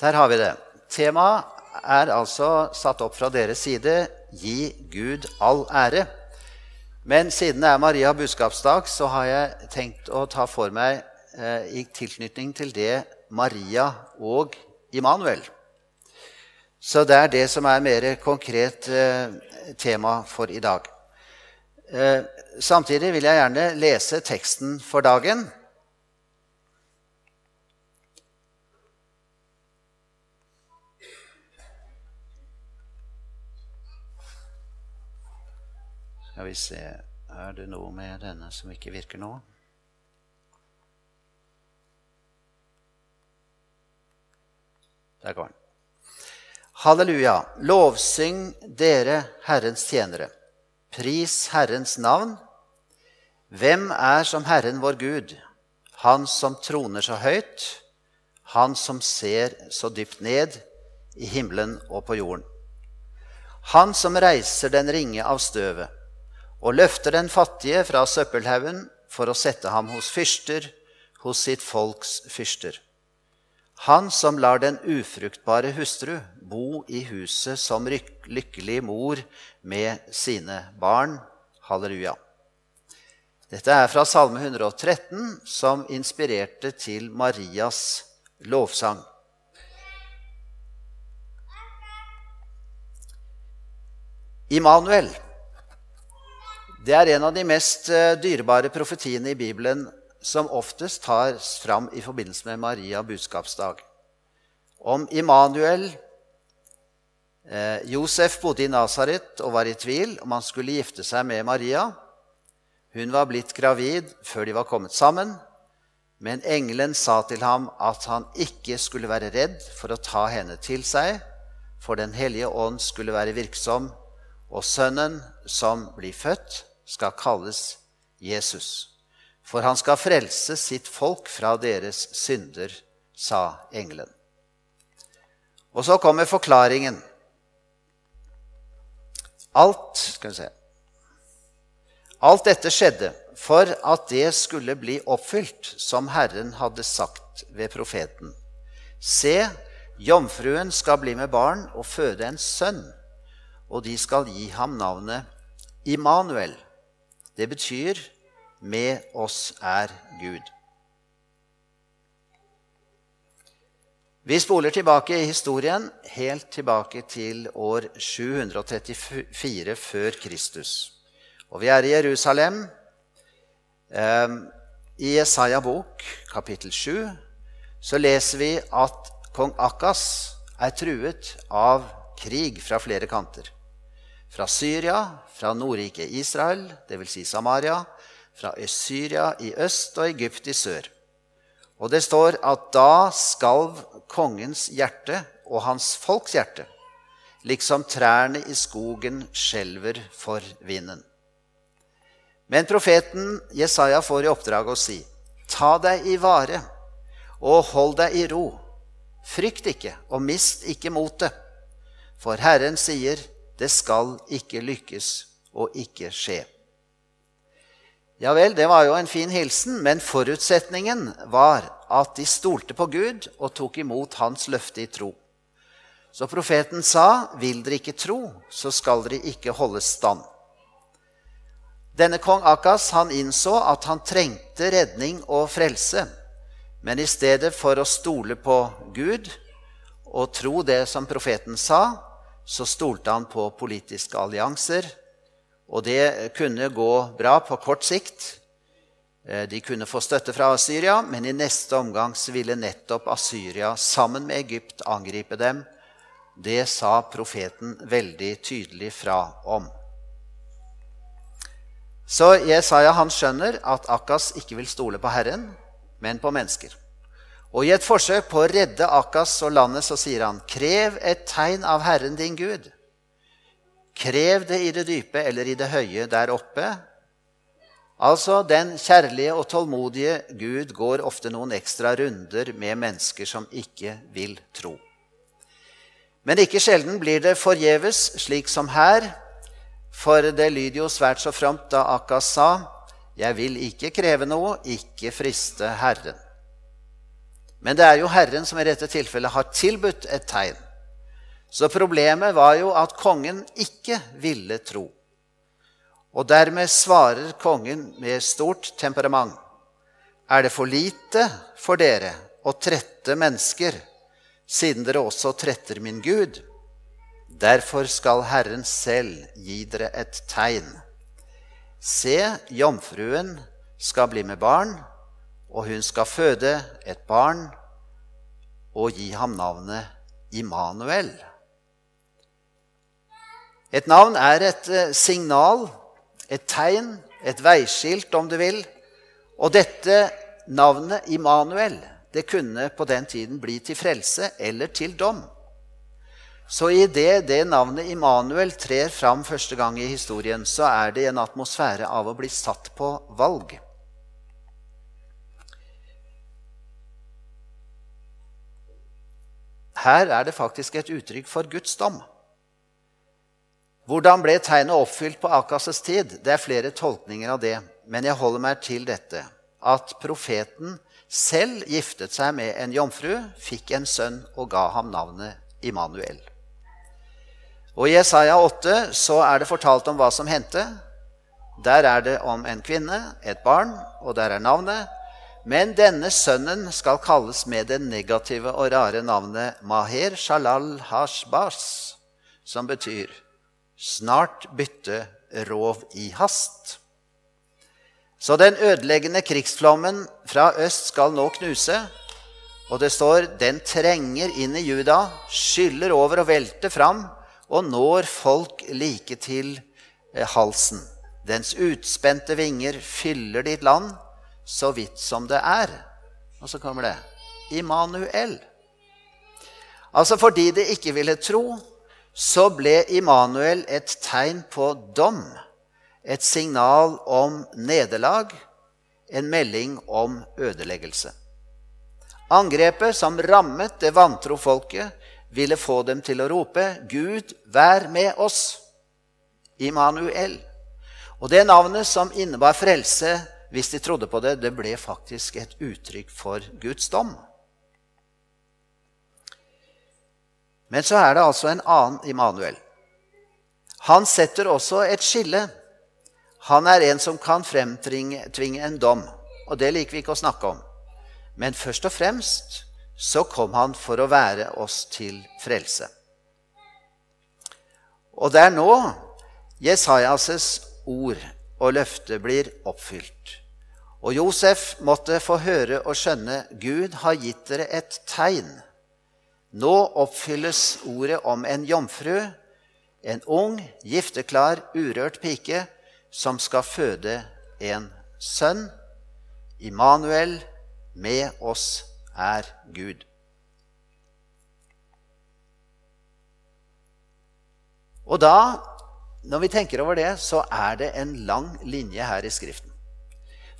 Der har vi det. Temaet er altså satt opp fra deres side 'Gi Gud all ære'. Men siden det er Maria budskapsdag, så har jeg tenkt å ta for meg eh, i tilknytning til det Maria og Immanuel. Så det er det som er mer konkret eh, tema for i dag. Eh, samtidig vil jeg gjerne lese teksten for dagen. Skal vi se Er det noe med denne som ikke virker nå? Der går den. Halleluja. Lovsyng dere Herrens tjenere. Pris Herrens navn. Hvem er som Herren vår Gud, Han som troner så høyt, Han som ser så dypt ned i himmelen og på jorden. Han som reiser den ringe av støvet og løfter den fattige fra søppelhaugen for å sette ham hos fyrster, hos sitt folks fyrster. Han som lar den ufruktbare hustru bo i huset som lykkelig mor med sine barn. Halleluja. Dette er fra Salme 113, som inspirerte til Marias lovsang. Immanuel det er en av de mest eh, dyrebare profetiene i Bibelen som oftest tas fram i forbindelse med Maria budskapsdag. Om Immanuel eh, Josef bodde i Nasaret og var i tvil om han skulle gifte seg med Maria. Hun var blitt gravid før de var kommet sammen, men engelen sa til ham at han ikke skulle være redd for å ta henne til seg, for Den hellige ånd skulle være virksom, og sønnen som blir født, skal kalles Jesus. For han skal frelse sitt folk fra deres synder, sa engelen. Og så kommer forklaringen. Alt skal vi se. Alt dette skjedde for at det skulle bli oppfylt, som Herren hadde sagt ved profeten. Se, jomfruen skal bli med barn og føde en sønn, og de skal gi ham navnet Immanuel det betyr 'med oss er Gud'. Vi spoler tilbake i historien helt tilbake til år 734 før Kristus. Og vi er i Jerusalem. Ehm, I Jesaja bok, kapittel 7, så leser vi at kong Akkas er truet av krig fra flere kanter. Fra Syria, fra Nordriket Israel, dvs. Si Samaria, fra Syria i øst og Egypt i sør. Og det står at da skalv kongens hjerte og hans folks hjerte, liksom trærne i skogen skjelver for vinden. Men profeten Jesaja får i oppdrag å si, ta deg i vare og hold deg i ro. Frykt ikke og mist ikke motet, for Herren sier, det skal ikke lykkes og ikke skje. Ja vel, det var jo en fin hilsen, men forutsetningen var at de stolte på Gud og tok imot hans løfte i tro. Så profeten sa, 'Vil dere ikke tro, så skal dere ikke holde stand'. Denne kong Akas han innså at han trengte redning og frelse. Men i stedet for å stole på Gud og tro det som profeten sa, så stolte han på politiske allianser. Og det kunne gå bra på kort sikt. Eh, de kunne få støtte fra Syria, men i neste omgang ville nettopp Asyria sammen med Egypt angripe dem. Det sa profeten veldig tydelig fra om. Så Jesaja han skjønner at Akkas ikke vil stole på Herren, men på mennesker. Og i et forsøk på å redde Akas og landet så sier han.: Krev et tegn av Herren din Gud. Krev det i det dype eller i det høye der oppe. Altså, den kjærlige og tålmodige Gud går ofte noen ekstra runder med mennesker som ikke vil tro. Men ikke sjelden blir det forgjeves, slik som her. For det lyder jo svært så fromt da Akas sa, 'Jeg vil ikke kreve noe, ikke friste Herren'. Men det er jo Herren som i dette tilfellet har tilbudt et tegn. Så problemet var jo at kongen ikke ville tro. Og dermed svarer kongen med stort temperament. Er det for lite for dere å trette mennesker, siden dere også tretter min Gud? Derfor skal Herren selv gi dere et tegn. Se, jomfruen skal bli med barn, og hun skal føde et barn og gi ham navnet Immanuel. Et navn er et eh, signal, et tegn, et veiskilt, om du vil. Og dette navnet Immanuel det kunne på den tiden bli til frelse eller til dom. Så idet det navnet Immanuel trer fram første gang i historien, så er det en atmosfære av å bli satt på valg. Her er det faktisk et uttrykk for Guds dom. Hvordan ble tegnet oppfylt på Akases tid? Det er flere tolkninger av det. Men jeg holder meg til dette at profeten selv giftet seg med en jomfru, fikk en sønn og ga ham navnet Immanuel. Og I Jesaja 8 så er det fortalt om hva som hendte. Der er det om en kvinne, et barn, og der er navnet men denne sønnen skal kalles med det negative og rare navnet Maher Shalal Hashbas, som betyr snart bytte rov i hast. Så den ødeleggende krigsflommen fra øst skal nå knuse. Og det står den trenger inn i Juda, skyller over og velter fram og når folk like til eh, halsen. Dens utspente vinger fyller ditt land så vidt som det er. Og så kommer det Immanuel. Altså fordi de ikke ville tro, så ble Immanuel et tegn på dom. Et signal om nederlag, en melding om ødeleggelse. Angrepet som rammet det vantro folket, ville få dem til å rope 'Gud, vær med oss'. Immanuel. Og det navnet som innebar frelse, hvis de trodde på det, det ble faktisk et uttrykk for Guds dom. Men så er det altså en annen Immanuel. Han setter også et skille. Han er en som kan fremtvinge en dom, og det liker vi ikke å snakke om. Men først og fremst så kom han for å være oss til frelse. Og det er nå Jesajas' ord og løfte blir oppfylt. Og Josef måtte få høre og skjønne Gud har gitt dere et tegn. Nå oppfylles ordet om en jomfru, en ung, gifteklar, urørt pike, som skal føde en sønn. Immanuel, med oss er Gud. Og da, når vi tenker over det, så er det en lang linje her i Skriften.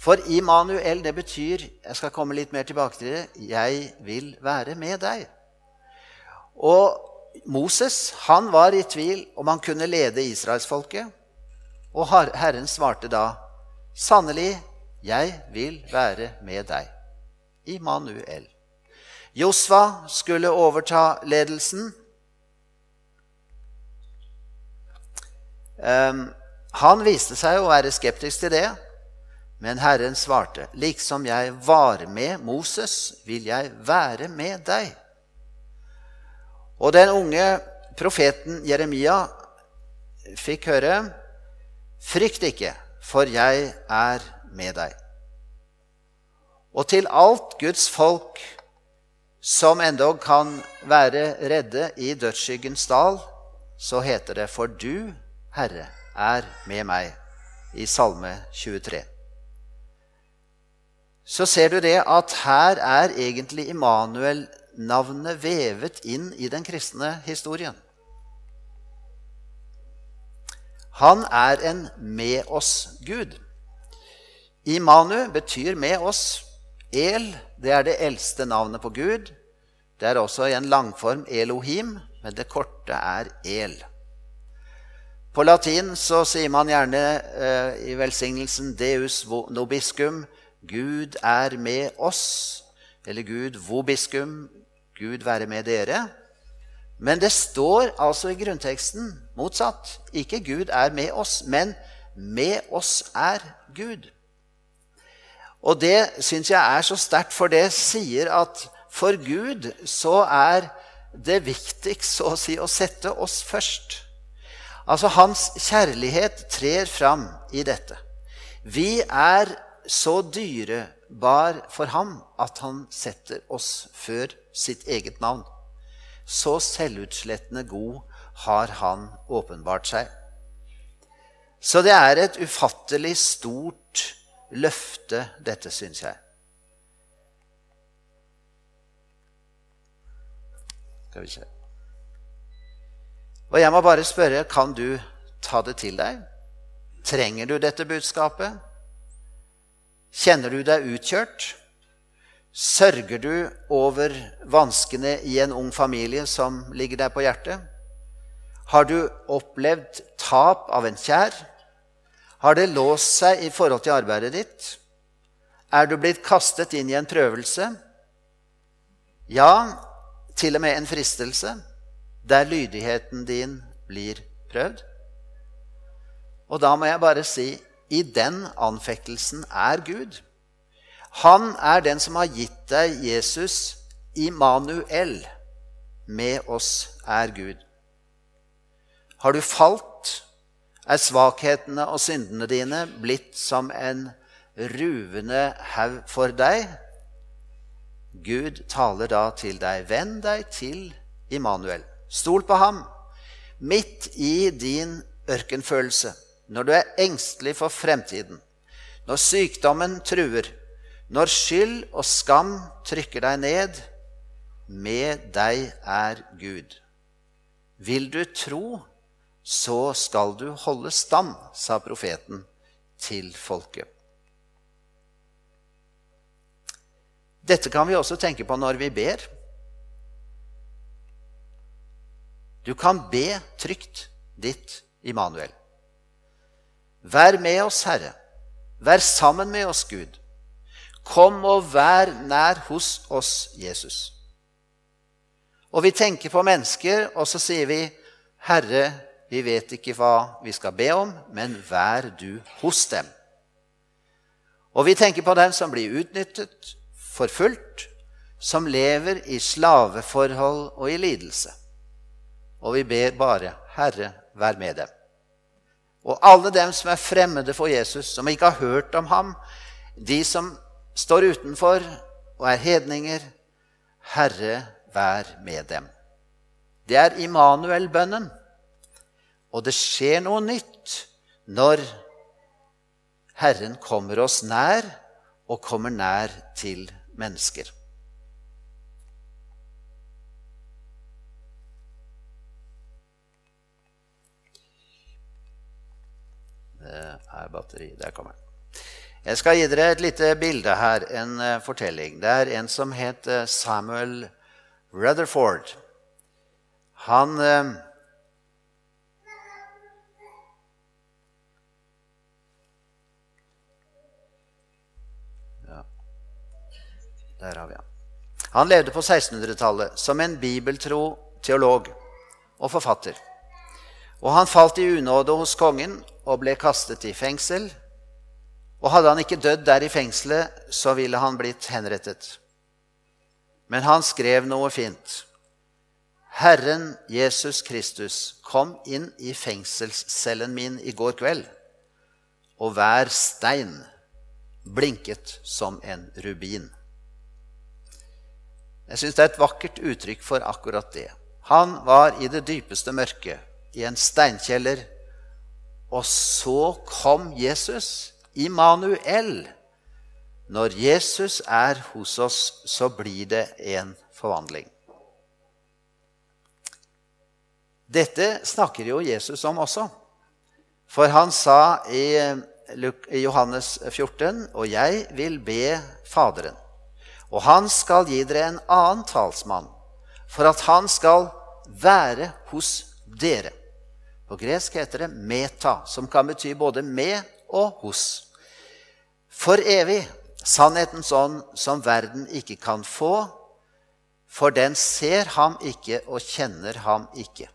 For Immanuel, det betyr Jeg skal komme litt mer tilbake til det. Jeg vil være med deg. Og Moses han var i tvil om han kunne lede israelsfolket. Og Herren svarte da, 'Sannelig, jeg vil være med deg.' Immanuel. Josva skulle overta ledelsen. Um, han viste seg å være skeptisk til det. Men Herren svarte, liksom jeg var med Moses, vil jeg være med deg. Og den unge profeten Jeremia fikk høre, frykt ikke, for jeg er med deg. Og til alt Guds folk som endog kan være redde i dødsskyggens dal, så heter det, for du, Herre, er med meg, i Salme 23 så ser du det at her er egentlig Immanuel-navnet vevet inn i den kristne historien. Han er en med oss-Gud. Imanu betyr med oss. El det er det eldste navnet på Gud. Det er også i en langform Elohim, men det korte er El. På latin så sier man gjerne eh, i velsignelsen Deus nobiscum Gud er med oss. eller Gud vobiskum, Gud være med dere. Men det står altså i grunnteksten motsatt. Ikke Gud er med oss, men med oss er Gud. Og det syns jeg er så sterkt, for det sier at for Gud så er det viktigst så å si å sette oss først. Altså hans kjærlighet trer fram i dette. Vi er så dyrebar for ham at han setter oss før sitt eget navn. Så selvutslettende god har han åpenbart seg. Så det er et ufattelig stort løfte, dette, syns jeg. Skal vi se. Og jeg må bare spørre kan du ta det til deg. Trenger du dette budskapet? Kjenner du deg utkjørt? Sørger du over vanskene i en ung familie som ligger deg på hjertet? Har du opplevd tap av en kjær? Har det låst seg i forhold til arbeidet ditt? Er du blitt kastet inn i en prøvelse? Ja, til og med en fristelse der lydigheten din blir prøvd? Og da må jeg bare si i den anfektelsen er Gud. Han er den som har gitt deg Jesus, Immanuel. Med oss er Gud. Har du falt, er svakhetene og syndene dine blitt som en ruvende haug for deg. Gud taler da til deg. Venn deg til Immanuel. Stol på ham. Midt i din ørkenfølelse, når du er engstelig for fremtiden, når sykdommen truer, når skyld og skam trykker deg ned, med deg er Gud. Vil du tro, så skal du holde stand, sa profeten til folket. Dette kan vi også tenke på når vi ber. Du kan be trygt ditt Immanuel. Vær med oss, Herre. Vær sammen med oss, Gud. Kom og vær nær hos oss, Jesus. Og vi tenker på mennesker, og så sier vi, Herre, vi vet ikke hva vi skal be om, men vær du hos dem. Og vi tenker på dem som blir utnyttet, forfulgt, som lever i slaveforhold og i lidelse. Og vi ber bare, Herre, vær med dem. Og alle dem som er fremmede for Jesus, som ikke har hørt om ham, de som står utenfor og er hedninger, Herre, vær med dem. Det er Immanuel-bønnen. Og det skjer noe nytt når Herren kommer oss nær og kommer nær til mennesker. Det er batteri. Der kommer den. Jeg skal gi dere et lite bilde her, en eh, fortelling. Det er en som het eh, Samuel Rutherford. Han ja, Der har vi han. Han levde på 1600-tallet som en bibeltro teolog og forfatter. Og han falt i unåde hos kongen og ble kastet i fengsel. Og hadde han ikke dødd der i fengselet, så ville han blitt henrettet. Men han skrev noe fint. Herren Jesus Kristus kom inn i fengselscellen min i går kveld, og hver stein blinket som en rubin. Jeg syns det er et vakkert uttrykk for akkurat det. Han var i det dypeste mørket, i en steinkjeller. Og så kom Jesus, Immanuel. Når Jesus er hos oss, så blir det en forvandling. Dette snakker jo Jesus om også. For han sa i Johannes 14.: Og jeg vil be Faderen og han skal gi dere en annen talsmann, for at han skal være hos dere. På gresk heter det 'meta', som kan bety både 'med' og 'hos'. For evig. Sannhetens ånd som verden ikke kan få, for den ser ham ikke og kjenner ham ikke.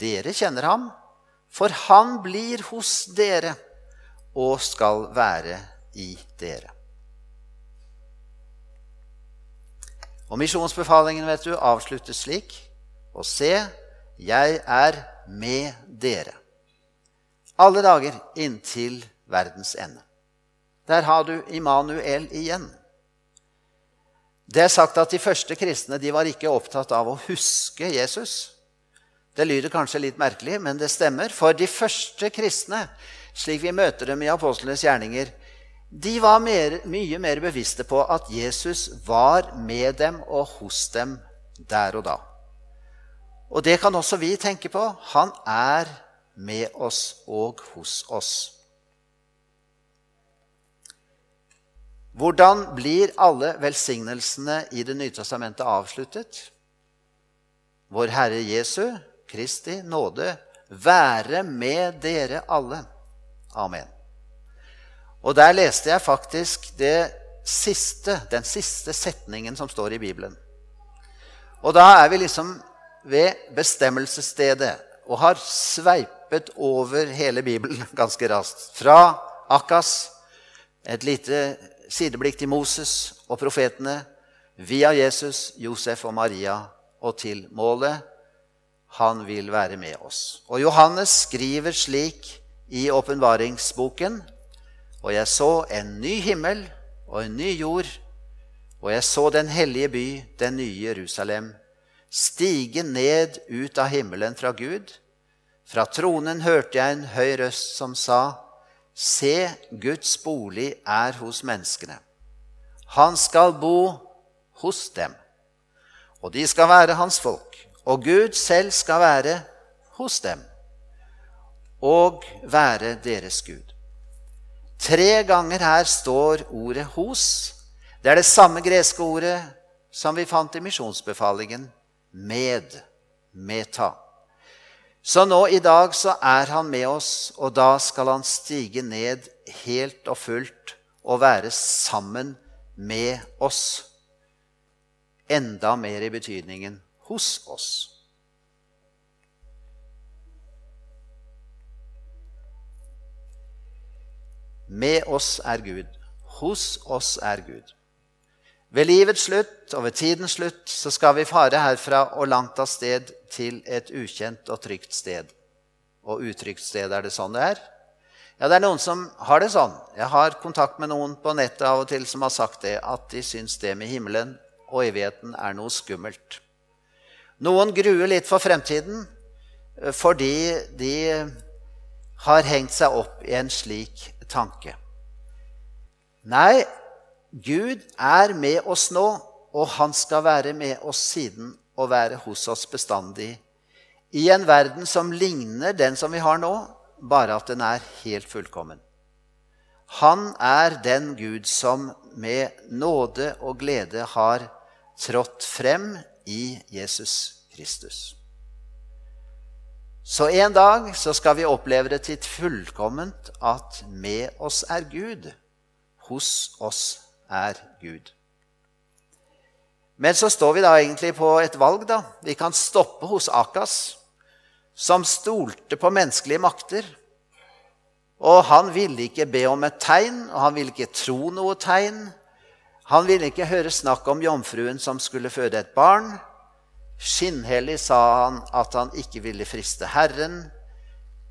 Dere kjenner ham, for han blir hos dere og skal være i dere. Og misjonsbefalingen vet du, avsluttes slik. Og se, jeg er med dere alle dager inntil verdens ende. Der har du Immanuel igjen. Det er sagt at De første kristne de var ikke opptatt av å huske Jesus. Det lyder kanskje litt merkelig, men det stemmer. For de første kristne, slik vi møter dem i apostlenes gjerninger, de var mer, mye mer bevisste på at Jesus var med dem og hos dem der og da. Og det kan også vi tenke på. Han er med oss og hos oss. Hvordan blir alle velsignelsene i Det nye testamentet avsluttet? Vår Herre Jesu, Kristi nåde, være med dere alle. Amen. Og der leste jeg faktisk siste, den siste setningen som står i Bibelen. Og da er vi liksom ved bestemmelsesstedet og har sveipet over hele Bibelen ganske raskt. Fra Akkas, et lite sideblikk til Moses og profetene, via Jesus, Josef og Maria og til målet. Han vil være med oss. Og Johannes skriver slik i åpenbaringsboken Og jeg så en ny himmel og en ny jord, og jeg så den hellige by, den nye Jerusalem, stige ned ut av himmelen fra Gud. Fra tronen hørte jeg en høy røst som sa:" Se, Guds bolig er hos menneskene. Han skal bo hos dem, og de skal være hans folk. Og Gud selv skal være hos dem og være deres Gud. Tre ganger her står ordet 'hos'. Det er det samme greske ordet som vi fant i misjonsbefalingen med. Meta. Så nå i dag så er han med oss, og da skal han stige ned helt og fullt og være sammen med oss. Enda mer i betydningen hos oss. Med oss er Gud. Hos oss er Gud. Ved livets slutt og ved tidens slutt så skal vi fare herfra og langt av sted til et ukjent og trygt sted. Og utrygt sted, er det sånn det er? Ja, det er noen som har det sånn. Jeg har kontakt med noen på nettet av og til som har sagt det, at de syns det med himmelen og evigheten er noe skummelt. Noen gruer litt for fremtiden eh, fordi de har hengt seg opp i en slik tanke. Nei, Gud er med oss nå, og han skal være med oss siden og være hos oss bestandig. I en verden som ligner den som vi har nå, bare at den er helt fullkommen. Han er den Gud som med nåde og glede har trådt frem i Jesus Kristus. Så en dag så skal vi oppleve det til fullkomment at med oss er Gud, hos oss er Gud. Men så står vi da egentlig på et valg. da. Vi kan stoppe hos Akas, som stolte på menneskelige makter. Og han ville ikke be om et tegn, og han ville ikke tro noe tegn. Han ville ikke høre snakk om jomfruen som skulle føde et barn. Skinnhellig sa han at han ikke ville friste Herren.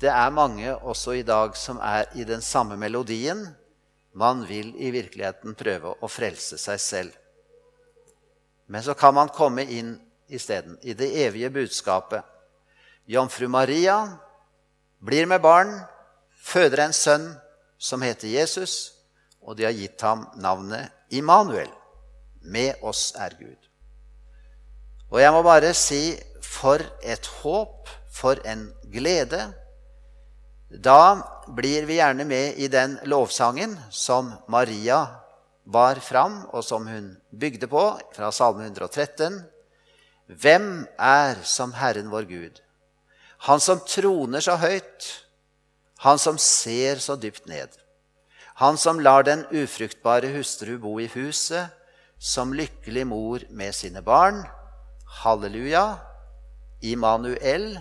Det er mange også i dag som er i den samme melodien. Man vil i virkeligheten prøve å frelse seg selv. Men så kan man komme inn isteden i det evige budskapet. Jomfru Maria blir med barn, føder en sønn som heter Jesus, og de har gitt ham navnet Immanuel. Med oss er Gud. Og jeg må bare si for et håp, for en glede da blir vi gjerne med i den lovsangen som Maria bar fram, og som hun bygde på, fra Salme 113. Hvem er som Herren vår Gud? Han som troner så høyt, han som ser så dypt ned. Han som lar den ufruktbare hustru bo i huset, som lykkelig mor med sine barn. Halleluja. Immanuel.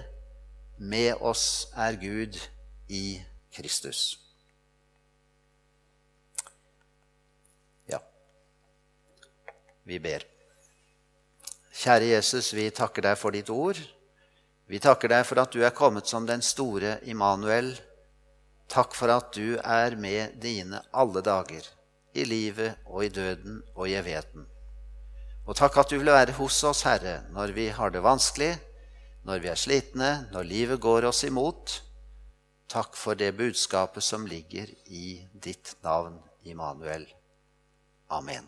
Med oss er Gud i Kristus. Ja, vi ber. Kjære Jesus, vi takker deg for ditt ord. Vi takker deg for at du er kommet som den store Immanuel. Takk for at du er med dine alle dager, i livet og i døden og i evigheten. Og takk at du vil være hos oss, Herre, når vi har det vanskelig, når vi er slitne, når livet går oss imot. Takk for det budskapet som ligger i ditt navn, Immanuel. Amen.